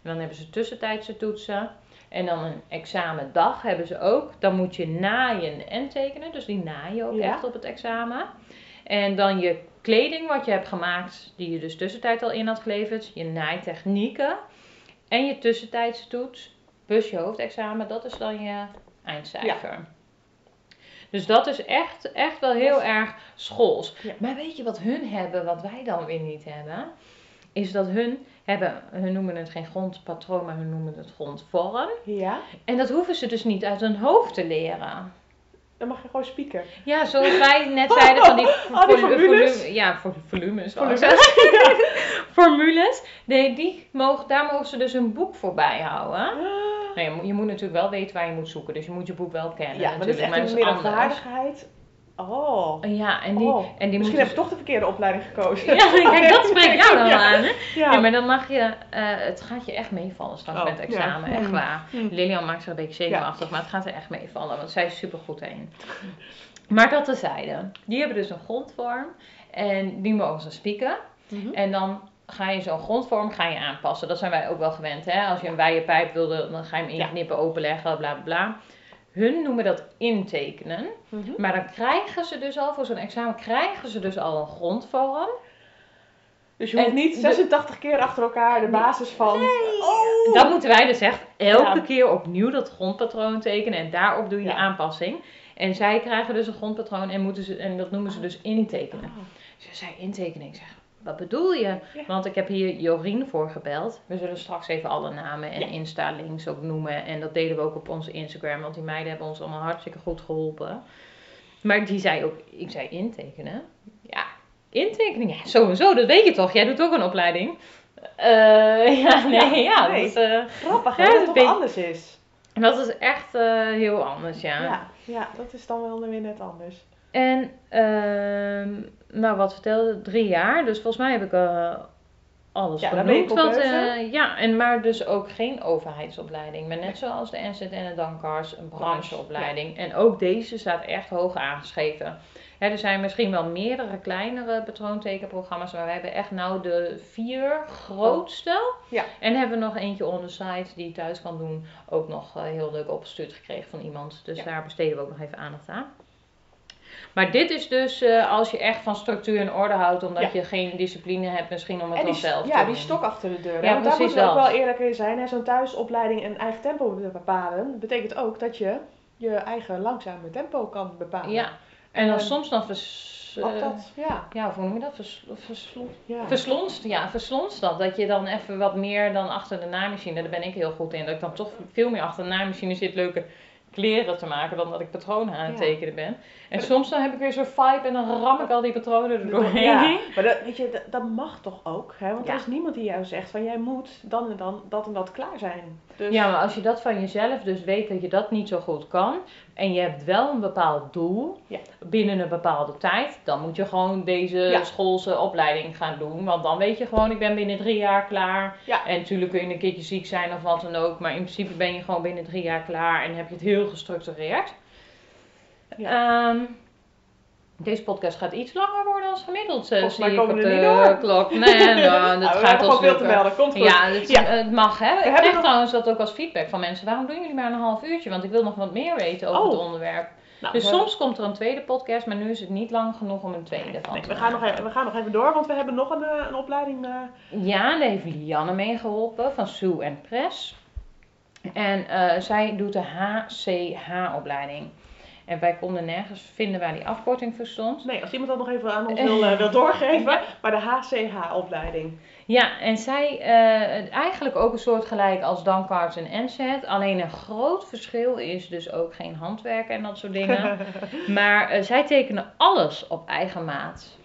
En dan hebben ze tussentijdse toetsen. En dan een examendag hebben ze ook. Dan moet je naaien en tekenen. Dus die naaien ook Ja. echt op het examen. En dan je kleding wat je hebt gemaakt, die je dus tussentijd al in had geleverd. Je naaitechnieken. En je tussentijdse toets, plus je hoofdexamen, dat is dan je eindcijfer. Dus dat is echt, echt wel heel erg schools. Ja. Maar weet je wat hun hebben, wat wij dan weer niet hebben? Is dat hun hebben, hun noemen het geen grondpatroon, maar hun noemen het grondvorm. Ja, En dat hoeven ze dus niet uit hun hoofd te leren. Dan mag je gewoon spieken. Ja, zoals wij net zeiden van die, Oh, die formules? volume- ja, voor volumes. wou ik Formules. Nee, die mogen, daar mogen ze dus een boek voor bijhouden. Ah. Nou, je, moet- je moet natuurlijk wel weten waar je moet zoeken. Dus je moet je boek wel kennen. Ja, maar dat is natuurlijk, echt meer een. Oh. Ja, en die, Oh. en die Misschien heb ik toch de verkeerde opleiding gekozen. Ja, kijk, dat spreekt jou dan Ja. aan. Hè? Ja. Ja, maar dan mag je, eh, het gaat je echt meevallen straks Oh, met het examen, ja. echt Mm. waar. Mm. Lilian maakt zich een beetje zenuwachtig, maar het gaat er echt meevallen, want zij is super goed heen. Maar dat tezijde, die hebben dus een grondvorm en die mogen ze spieken. Mhm. En dan ga je zo'n grondvorm ga je aanpassen. Dat zijn wij ook wel gewend. Hè? Als je een wijde pijp wilde, dan ga je hem inknippen, openleggen, bla bla bla. Hun noemen dat intekenen. Mhm. Maar dan krijgen ze dus al, voor zo'n examen krijgen ze dus al een grondvorm. Dus je hoeft En niet de- 86 keer achter elkaar de basis van. Oh. Dan moeten wij dus echt elke Ja. keer opnieuw dat grondpatroon tekenen en daarop doe je Ja. aanpassing. En zij krijgen dus een grondpatroon en, moeten ze, en dat noemen ze dus intekenen. Oh. Ze zei intekening. Ik zeg, wat bedoel je? Ja. Want ik heb hier Jorien voor gebeld. We zullen straks even alle namen en Ja. Insta-links ook noemen. En dat deden we ook op onze Instagram. Want die meiden hebben ons allemaal hartstikke goed geholpen. Maar die zei ook, ik zei intekenen. Ja, intekenen. Ja, sowieso, dat weet je toch? Jij doet ook een opleiding. Eh, ja, nee, ja. nee. Dat, is, eh, Grappig hè, Ja, dat het toch anders is. dat is echt eh, heel anders, ja. Ja. ja, dat is dan wel weer net anders. En, ehm, nou wat vertelde, drie jaar. Dus volgens mij heb ik eh, alles Ja, genoemd. Wat, eh, ja, en maar dus ook geen overheidsopleiding. Maar net zoals de NZ en de Dankars, een brancheopleiding. En ook deze staat echt hoog aangeschreven. Hè, er zijn misschien wel meerdere kleinere patroontekenprogramma's, maar wij hebben echt nou de vier grootste. Ja. En hebben we nog eentje on the site die je thuis kan doen. Ook nog eh, heel leuk opgestuurd gekregen van iemand. Dus Ja. daar besteden we ook nog even aandacht aan. Maar dit is dus eh, als je echt van structuur en orde houdt, omdat Ja. je geen discipline hebt, misschien om het En dan die, zelf ja, te die doen. stok achter de deur. Ja, Want daar moeten we ook wel eerlijk in zijn. Zo'n thuisopleiding en eigen tempo bepalen, betekent ook dat je je eigen langzame tempo kan bepalen. Ja, en dan En- soms dan vers, eh, dat? Ja. ja, hoe noem je dat? Vers, ja. Verslonst, ja, verslonst dat. Dat je dan even wat meer dan achter de naaimachine, daar ben ik heel goed in. Dat ik dan toch veel meer achter de naaimachine zit leuke kleren te maken dan dat ik patronen aan het Ja. tekenen ben. En soms dan heb ik weer zo'n vibe en dan ram ik al die patronen er doorheen. Ja, maar dat, weet je, dat, dat mag toch ook? Hè? Want Ja. er is niemand die jou zegt van jij moet dan en dan dat en dat klaar zijn. Dus, Ja, maar als je dat van jezelf dus weet dat je dat niet zo goed kan en je hebt wel een bepaald doel Ja. binnen een bepaalde tijd, dan moet je gewoon deze schoolse opleiding gaan doen. Want dan weet je gewoon, ik ben binnen drie jaar klaar. Ja. En natuurlijk kun je een keertje ziek zijn of wat dan ook, maar in principe ben je gewoon binnen drie jaar klaar en heb je het heel gestructureerd. Ehm, deze podcast gaat iets langer worden dan gemiddeld, eh, Volgens mij komen op we er de niet door. klok. Nee, nou, dat we gaat hebben ons veel te melden. Komt goed. Ja, het, Ja. het mag hè. Ik krijg nog- trouwens dat ook als feedback van mensen. Waarom doen jullie maar een half uurtje? Want ik wil nog wat meer weten over Oh. het onderwerp. Nou, Dus soms komt er een tweede podcast, maar nu is het niet lang genoeg om een tweede van Nee, te we, gaan nog maken. even, we gaan nog even door, want we hebben nog een, eh, een opleiding. eh, Ja, daar heeft Lianne mee geholpen van Sue en Press. En eh, zij doet de HCH-opleiding. En wij konden nergens vinden waar die afkorting voor stond. nee, als iemand dat nog even aan ons wil, eh, wil doorgeven. Maar de HCH-opleiding. Ja, en zij eh, eigenlijk ook een soort gelijk als Dankarts en NZ. Alleen een groot verschil is dus ook geen handwerk en dat soort dingen. maar zij tekenen alles op eigen maat.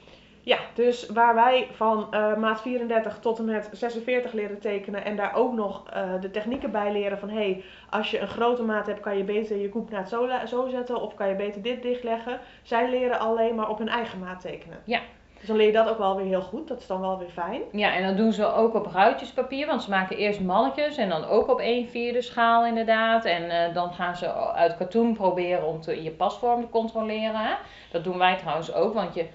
Ja, dus waar wij van eh, maat 34 tot en met 46 leren tekenen en daar ook nog eh, de technieken bij leren van hey, als je een grote maat hebt kan je beter je koepnaad zo, zo zetten of kan je beter dit dichtleggen. Zij leren alleen maar op hun eigen maat tekenen. Ja. Dus dan leer je dat ook wel weer heel goed, dat is dan wel weer fijn. Ja, en dat doen ze ook op ruitjespapier, want ze maken eerst malletjes en dan ook op 1 vierde schaal inderdaad. En eh, dan gaan ze uit katoen proberen om te, je pasvorm te controleren. Dat doen wij trouwens ook, want je,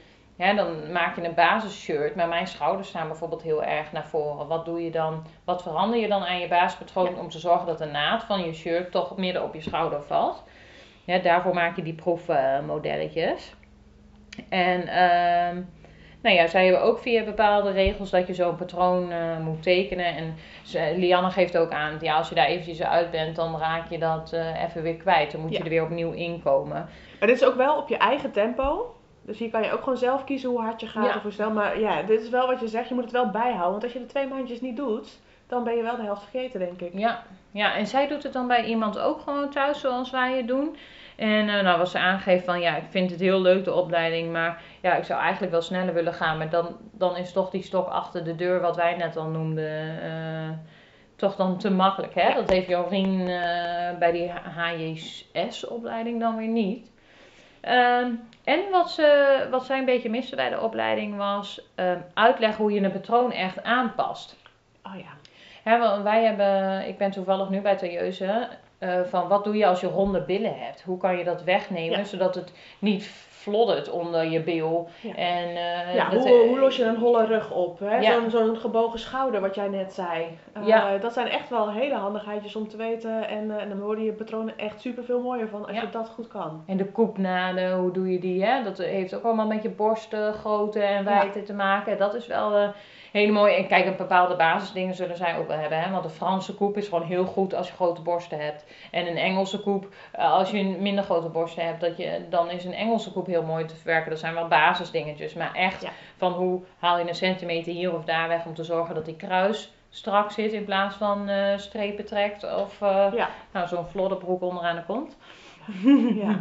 dan maak je een basisshirt, maar mijn schouders staan bijvoorbeeld heel erg naar voren. Wat doe je dan, wat verander je dan aan je basispatroon om te zorgen dat de naad van je shirt toch midden op je schouder valt? Ja, daarvoor maak je die proefmodelletjes. en ehm nou ja, zij hebben ook via bepaalde regels dat je zo'n patroon eh, moet tekenen. En ze, Lianne geeft ook aan, ja, als je daar eventjes uit bent, dan raak je dat eh, even weer kwijt. Dan moet je er weer opnieuw inkomen. Maar dit is ook wel op je eigen tempo. Dus hier kan je ook gewoon zelf kiezen hoe hard je gaat Ja. of hoe snel. Maar ja, dit is wel wat je zegt, je moet het wel bijhouden. Want als je de twee maandjes niet doet, dan ben je wel de helft vergeten, denk ik. Ja, ja, en zij doet het dan bij iemand ook gewoon thuis zoals wij het doen. En eh, nou was ze aangegeven van ja, ik vind het heel leuk de opleiding, maar ja, ik zou eigenlijk wel sneller willen gaan. Maar dan, dan is toch die stok achter de deur, wat wij net al noemden, eh, toch dan te makkelijk. Hè? Ja. Dat heeft Jorien eh, bij die HJS-opleiding dan weer niet. Ehm, en wat, ze, wat zij een beetje miste bij de opleiding was ehm, uitleggen hoe je een patroon echt aanpast. Oh ja. Want wij hebben, ik ben toevallig nu bij Tarieuze, eh van wat doe je als je ronde billen hebt? Hoe kan je dat wegnemen Ja. zodat het niet floddert onder je bil. Ja. En, uh, ja, dat, hoe, hoe los je een holle rug op? Ja. Zo'n gebogen schouder, wat jij net zei. Eh, Ja. Dat zijn echt wel hele handigheidjes om te weten. En, eh, en dan worden je patronen echt super veel mooier van als je dat goed kan. En de koepnaden, hoe doe je die? Hè? Dat heeft ook allemaal met je borstgrootte en wijdte te maken. Dat is wel eh hele mooie. En kijk, een bepaalde basisdingen zullen zij ook wel hebben. Hè? Want de Franse koep is gewoon heel goed als je grote borsten hebt. En een Engelse koep, eh, als je een minder grote borsten hebt, dat je, dan is een Engelse koep heel mooi te verwerken. Dat zijn wel basisdingetjes. Maar echt Ja. van hoe haal je een centimeter hier of daar weg om te zorgen dat die kruis strak zit in plaats van eh, strepen trekt. Of eh, Ja. nou, zo'n flodderbroek onderaan de kont. ja.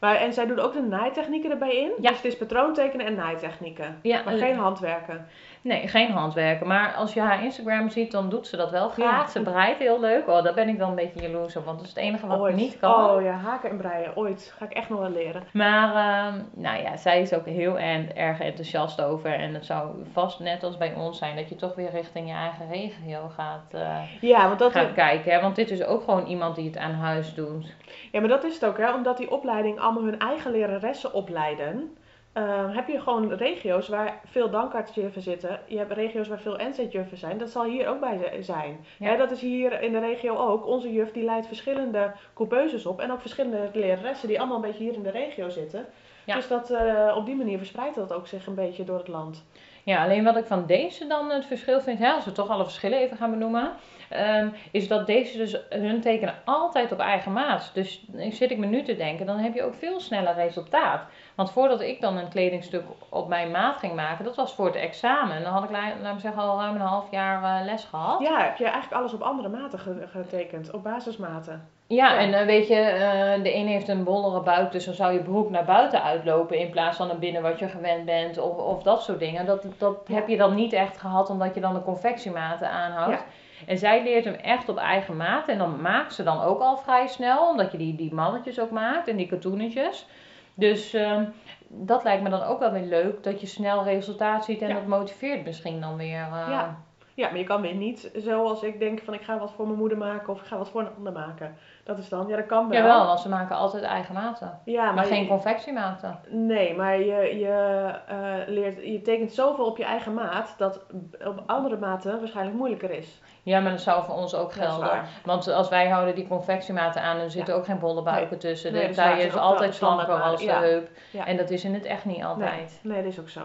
Maar, en zij doet ook de naaitechnieken erbij in. Ja. Dus het is patroontekenen en naaitechnieken. Ja, Maar geen handwerken. Nee, geen handwerken. Maar als je haar Instagram ziet, dan doet ze dat wel graag. Ja. Ze breidt heel leuk. Oh, daar ben ik dan een beetje jaloers op, want dat is het enige wat ik niet kan. Oh ja, haken en breien. Ooit. Ga ik echt nog wel leren. Maar ehm, nou ja, zij is ook heel en, erg enthousiast over. En het zou vast net als bij ons zijn dat je toch weer richting je eigen regio gaat, eh, Ja, want dat, gaat kijken. Hè? Want dit is ook gewoon iemand die het aan huis doet. ja, maar dat is het ook, hè. Omdat die opleiding allemaal hun eigen leraressen opleiden. Ehm, heb je gewoon regio's waar veel dankaartsjuffen zitten. Je hebt regio's waar veel NZ-juffen zijn. Dat zal hier ook bij zijn. Ja. Dat is hier in de regio ook. Onze juf die leidt verschillende coupeuses op. En ook verschillende leraressen die allemaal een beetje hier in de regio zitten. Ja. Dus dat, eh, op die manier verspreidt dat ook zich een beetje door het land. Ja, alleen wat ik van deze dan het verschil vind, hè, als we toch alle verschillen even gaan benoemen, ehm, is dat deze dus hun tekenen altijd op eigen maat. Dus zit ik me nu te denken, dan heb je ook veel sneller resultaat. Want voordat ik dan een kledingstuk op mijn maat ging maken, dat was voor het examen. Dan had ik, la- laat me zeggen, al ruim een half jaar eh, les gehad. Ja, heb je eigenlijk alles op andere maten ge- getekend. Op basismaten. Ja, Ja. en eh, weet je, eh, de een heeft een bollere buik, dus dan zou je broek naar buiten uitlopen in plaats van naar binnen wat je gewend bent of, of dat soort dingen. Dat, dat Ja. heb je dan niet echt gehad omdat je dan de confectiematen aanhoudt. En zij leert hem echt op eigen maat en dan maakt ze dan ook al vrij snel, omdat je die, die mannetjes ook maakt en die katoenetjes. Dus ehm, dat lijkt me dan ook wel weer leuk, dat je snel resultaat ziet en Ja. dat motiveert misschien dan weer. eh, Ja. Ja, maar je kan weer niet zoals ik denk van ik ga wat voor mijn moeder maken of ik ga wat voor een ander maken. Dat is dan, ja dat kan wel. Jawel, want ze maken altijd eigen maten. Ja, Maar, maar, geen je- confectiematen. Nee, maar je, je, eh, leert, je tekent zoveel op je eigen maat dat op andere maten waarschijnlijk moeilijker is. Ja, maar dat zou voor ons ook gelden. Want als wij houden die confectiematen aan, er zitten ook geen bolle buiken tussen. Nee, de is waar. taille is altijd slanker als de ja. heup. Ja. En dat is in het echt niet altijd. Nee, nee, dat is ook zo.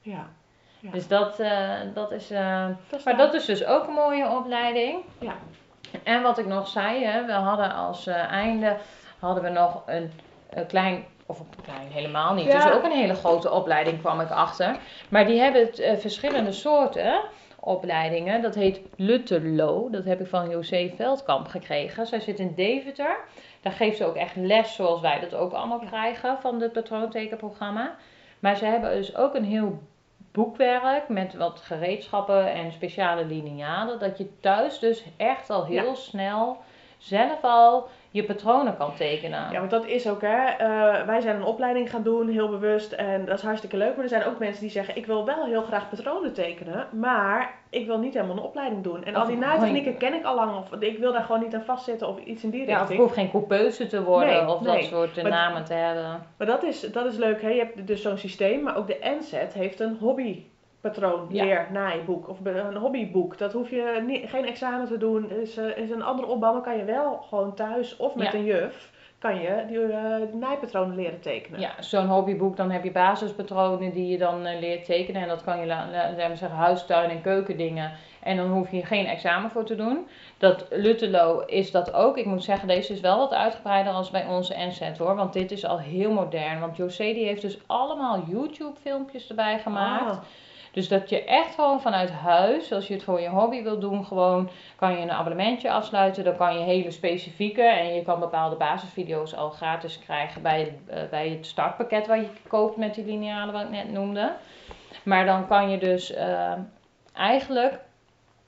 Ja. Ja. Dus dat, eh, dat is... eh, Dat is maar dat is dus ook een mooie opleiding. Ja. En wat ik nog zei, hè, we hadden als eh, einde hadden we nog een, een klein... Of een klein, helemaal niet. Ja. Dus ook een hele grote opleiding kwam ik achter. Maar die hebben het, verschillende soorten opleidingen. Dat heet Lutterlo. Dat heb ik van José Veldkamp gekregen. Zij zit in Deventer. Daar geeft ze ook echt les zoals wij dat ook allemaal krijgen van het patroontekenprogramma. Maar ze hebben dus ook een heel boekwerk met wat gereedschappen en speciale linealen. Dat je thuis dus echt al heel snel zelf al je patronen kan tekenen. Ja, want dat is ook, hè. eh, wij zijn een opleiding gaan doen, heel bewust. En dat is hartstikke leuk. Maar er zijn ook mensen die zeggen, ik wil wel heel graag patronen tekenen. Maar ik wil niet helemaal een opleiding doen. En al Of die naaitechnieken ken ik al lang. Of ik wil daar gewoon niet aan vastzitten of iets in die Ja, richting. ik hoef geen coupeuse te worden Nee, of dat soort Maar- namen te hebben. Maar dat is, dat is leuk, hè. Je hebt dus zo'n systeem. Maar ook de NZ heeft een hobbypatroon, Ja. leer, naaiboek. Of een hobbyboek. Dat hoef je niet, geen examen te doen. Is, eh, is een andere opbouw. Maar kan je wel gewoon thuis of met Ja. een juf... kan je die eh, naaipatronen leren tekenen. Ja, zo'n hobbyboek, dan heb je basispatronen die je dan eh, leert tekenen. En dat kan je, la- la- laten we zeggen, huistuin- en keukendingen. En dan hoef je geen examen voor te doen. Dat Lutelo is dat ook. Ik moet zeggen, deze is wel wat uitgebreider als bij onze NZ hoor. Want dit is al heel modern. Want José die heeft dus allemaal YouTube filmpjes erbij gemaakt. Ah. Dus dat je echt gewoon vanuit huis, als je het voor je hobby wil doen, gewoon kan je een abonnementje afsluiten. Dan kan je hele specifieke en je kan bepaalde basisvideo's al gratis krijgen bij, eh, bij het startpakket wat je koopt met die linealen wat ik net noemde. Maar dan kan je dus eh, eigenlijk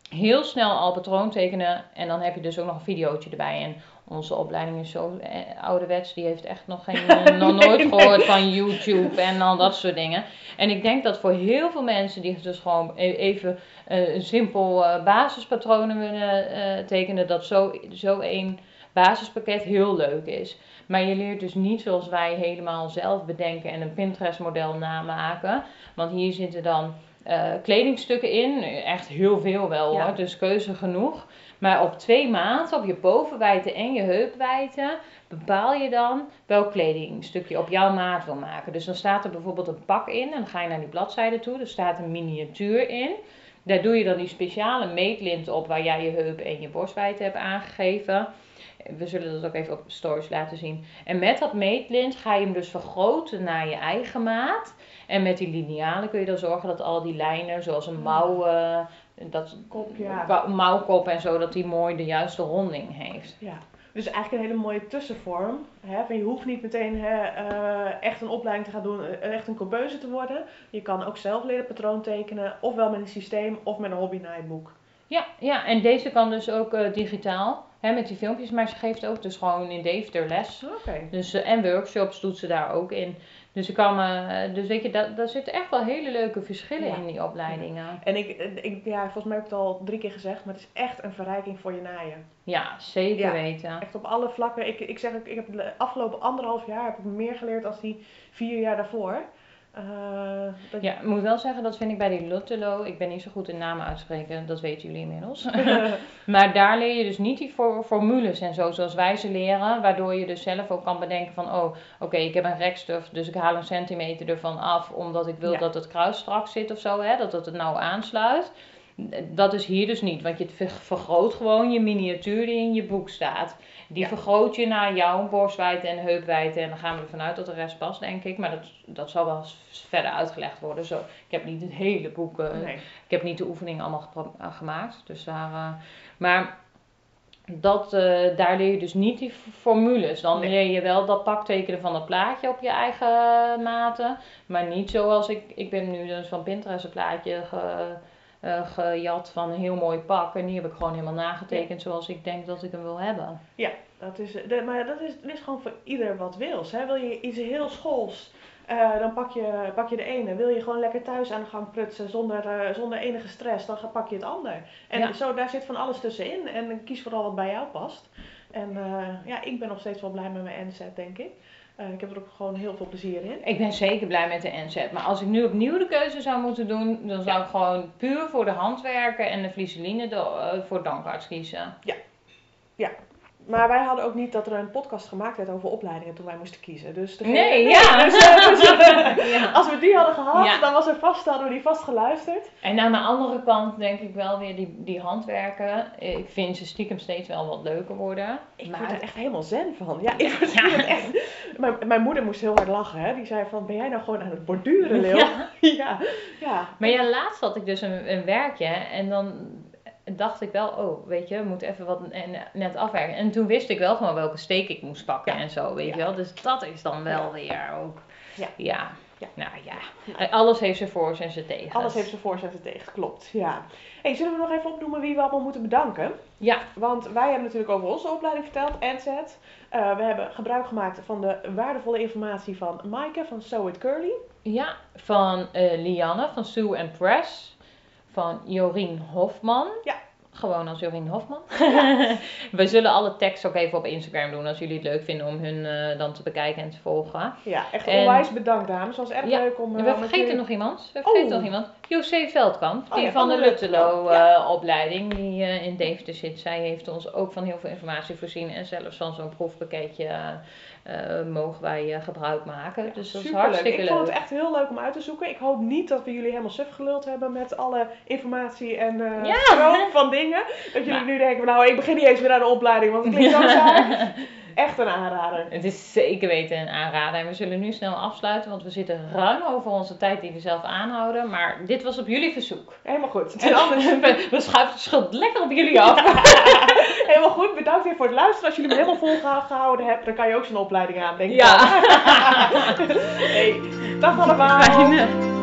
heel snel al patroon tekenen en dan heb je dus ook nog een videootje erbij. En onze opleiding is zo eh, ouderwets, die heeft echt nog, geen, nog nooit nee. gehoord van YouTube en al dat soort dingen. En ik denk dat voor heel veel mensen die dus gewoon e- even eh, een simpel eh, basispatronen willen tekenen, dat zo, zo een basispakket heel leuk is. Maar je leert dus niet zoals wij helemaal zelf bedenken en een Pinterest model namaken. Want hier zitten dan uh, kledingstukken in. Echt heel veel wel hoor, dus keuze genoeg. Maar op twee maten, op je bovenwijte en je heupwijte, bepaal je dan welk kledingstukje op jouw maat wil maken. Dus dan staat er bijvoorbeeld een pak in en dan ga je naar die bladzijde toe. Er staat een miniatuur in. Daar doe je dan die speciale meetlint op waar jij je heup en je borstwijdte hebt aangegeven. We zullen dat ook even op stories laten zien. En met dat meetlint ga je hem dus vergroten naar je eigen maat. En met die linealen kun je dan zorgen dat al die lijnen, zoals een mouw, uh, dat, Kop, ja. mouwkop en zo, dat die mooi de juiste ronding heeft. Ja. Dus eigenlijk een hele mooie tussenvorm. Hè? je hoeft niet meteen hè, uh, echt een opleiding te gaan doen, uh, echt een coubeuse te worden. Je kan ook zelf leren patroon tekenen, ofwel met een systeem of met een hobby naaiboek. Ja, ja, en deze kan dus ook uh, digitaal hè, met die filmpjes, maar ze geeft ook dus gewoon in Deventer les. Okay. Dus, en workshops doet ze daar ook in. Dus, ik kan, uh, dus weet je, daar, daar zitten echt wel hele leuke verschillen in die opleidingen. En ik, ik, ja, volgens mij heb ik het al drie keer gezegd, maar het is echt een verrijking voor je naaien. Ja, zeker weten. Echt op alle vlakken. Ik, ik zeg, ik heb de afgelopen anderhalf jaar heb ik meer geleerd als die vier jaar daarvoor. Uh, Ja, ik moet wel zeggen, dat vind ik bij die Lutelo. Ik ben niet zo goed in namen uitspreken, dat weten jullie inmiddels. maar daar leer je dus niet die formules en zo, zoals wij ze leren. Waardoor je dus zelf ook kan bedenken van, oh, oké, ik heb een rekstuf, dus ik haal een centimeter ervan af. Omdat ik wil dat het kruis strak zit of zo, hè, dat het het nou aansluit. Dat is hier dus niet, want je vergroot gewoon je miniatuur die in je boek staat. Die vergroot je naar jouw borstwijdte en heupwijdte. En dan gaan we ervan uit dat de rest past, denk ik. Maar dat, dat zal wel verder uitgelegd worden. Zo, ik heb niet het hele boek. Uh, Ik heb niet de oefening allemaal uh, gemaakt. Dus daar, uh, maar dat, daar leer je dus niet die formules. Dan leer je wel dat paktekenen van het plaatje op je eigen maten. Maar niet zoals ik. Ik ben nu dus van Pinterest een plaatje. Ge, uh, gejat van een heel mooi pak. En die heb ik gewoon helemaal nagetekend zoals ik denk dat ik hem wil hebben. Ja, dat is, de, maar dat is, is gewoon voor ieder wat wils. Hè? Wil je iets heel schools, uh, dan pak je, pak je de ene. Wil je gewoon lekker thuis aan de gang prutsen zonder, uh, zonder enige stress, dan pak je het ander. En zo, daar zit van alles tussenin. En kies vooral wat bij jou past. En ja, ik ben nog steeds wel blij met mijn NZ, denk ik. Uh, ik heb er ook gewoon heel veel plezier in. Ik ben zeker blij met de NZ. Maar als ik nu opnieuw de keuze zou moeten doen, dan zou ik gewoon puur voor de handwerken en de vliseline uh, voor dankarts kiezen. Ja. Ja, maar wij hadden ook niet dat er een podcast gemaakt werd over opleidingen toen wij moesten kiezen. Dus nee, ja. Dus, ja. Als we die hadden gehad, dan was er vast, hadden we die vast geluisterd. En aan de andere kant denk ik wel weer die, die handwerken. Ik vind ze stiekem steeds wel wat leuker worden. Ik maar... word er echt helemaal zen van. Ja, ik word ja. echt... Mijn, mijn moeder moest heel hard lachen. Hè. Die zei van, ben jij nou gewoon aan het borduren, Leel? Ja. ja. ja. Maar ja, laatst had ik dus een, een werkje en dan dacht ik wel, oh, weet je, we moeten even wat net afwerken. En toen wist ik wel gewoon welke steek ik moest pakken en zo, weet je wel. Dus dat is dan wel weer ook, ja. ja. Nou ja, alles heeft zijn voor's en zijn tegen. Alles heeft zijn voor's en zijn tegen, klopt. Ja. Hey, zullen we nog even opnoemen wie we allemaal moeten bedanken? Ja. Want wij hebben natuurlijk over onze opleiding verteld, NZ. Uh, we hebben gebruik gemaakt van de waardevolle informatie van Maaike van Sew It Curly. Ja, van uh, Lianne van Sue and Press van Jorien Hofman. Ja. Gewoon als Jorien Hofman. Ja. We zullen alle tekst ook even op Instagram doen als jullie het leuk vinden om hun uh, dan te bekijken en te volgen. Ja, echt en, onwijs bedankt dames. Was echt leuk om... Uh, we vergeten nog iemand. We vergeten oh. nog iemand. José Veldkamp, oh, die ja, van, de Luttelo uh, opleiding, die in Deventer zit. Zij heeft ons ook van heel veel informatie voorzien en zelfs van zo'n proefpakketje mogen wij uh, gebruik maken. dus dat is hartstikke leuk. Ik vond het echt heel leuk om uit te zoeken. Ik hoop niet dat we jullie helemaal suf geluld hebben met alle informatie en uh, ja. van dingen. Dat jullie nu denken, nou ik begin niet eens meer aan de opleiding, want het klinkt zo saai. Echt een aanrader. Het is zeker weten een aanrader. En we zullen nu snel afsluiten, want we zitten ruim over onze tijd die we zelf aanhouden. Maar dit was op jullie verzoek. Helemaal goed. En anders, we, we schuiven de schuld lekker op jullie af. helemaal goed. Bedankt weer voor het luisteren. Als jullie hem helemaal volgehouden hebben, dan kan je ook zo'n opleiding aan, denk ik. Ja. hey, dag allemaal. Fijne.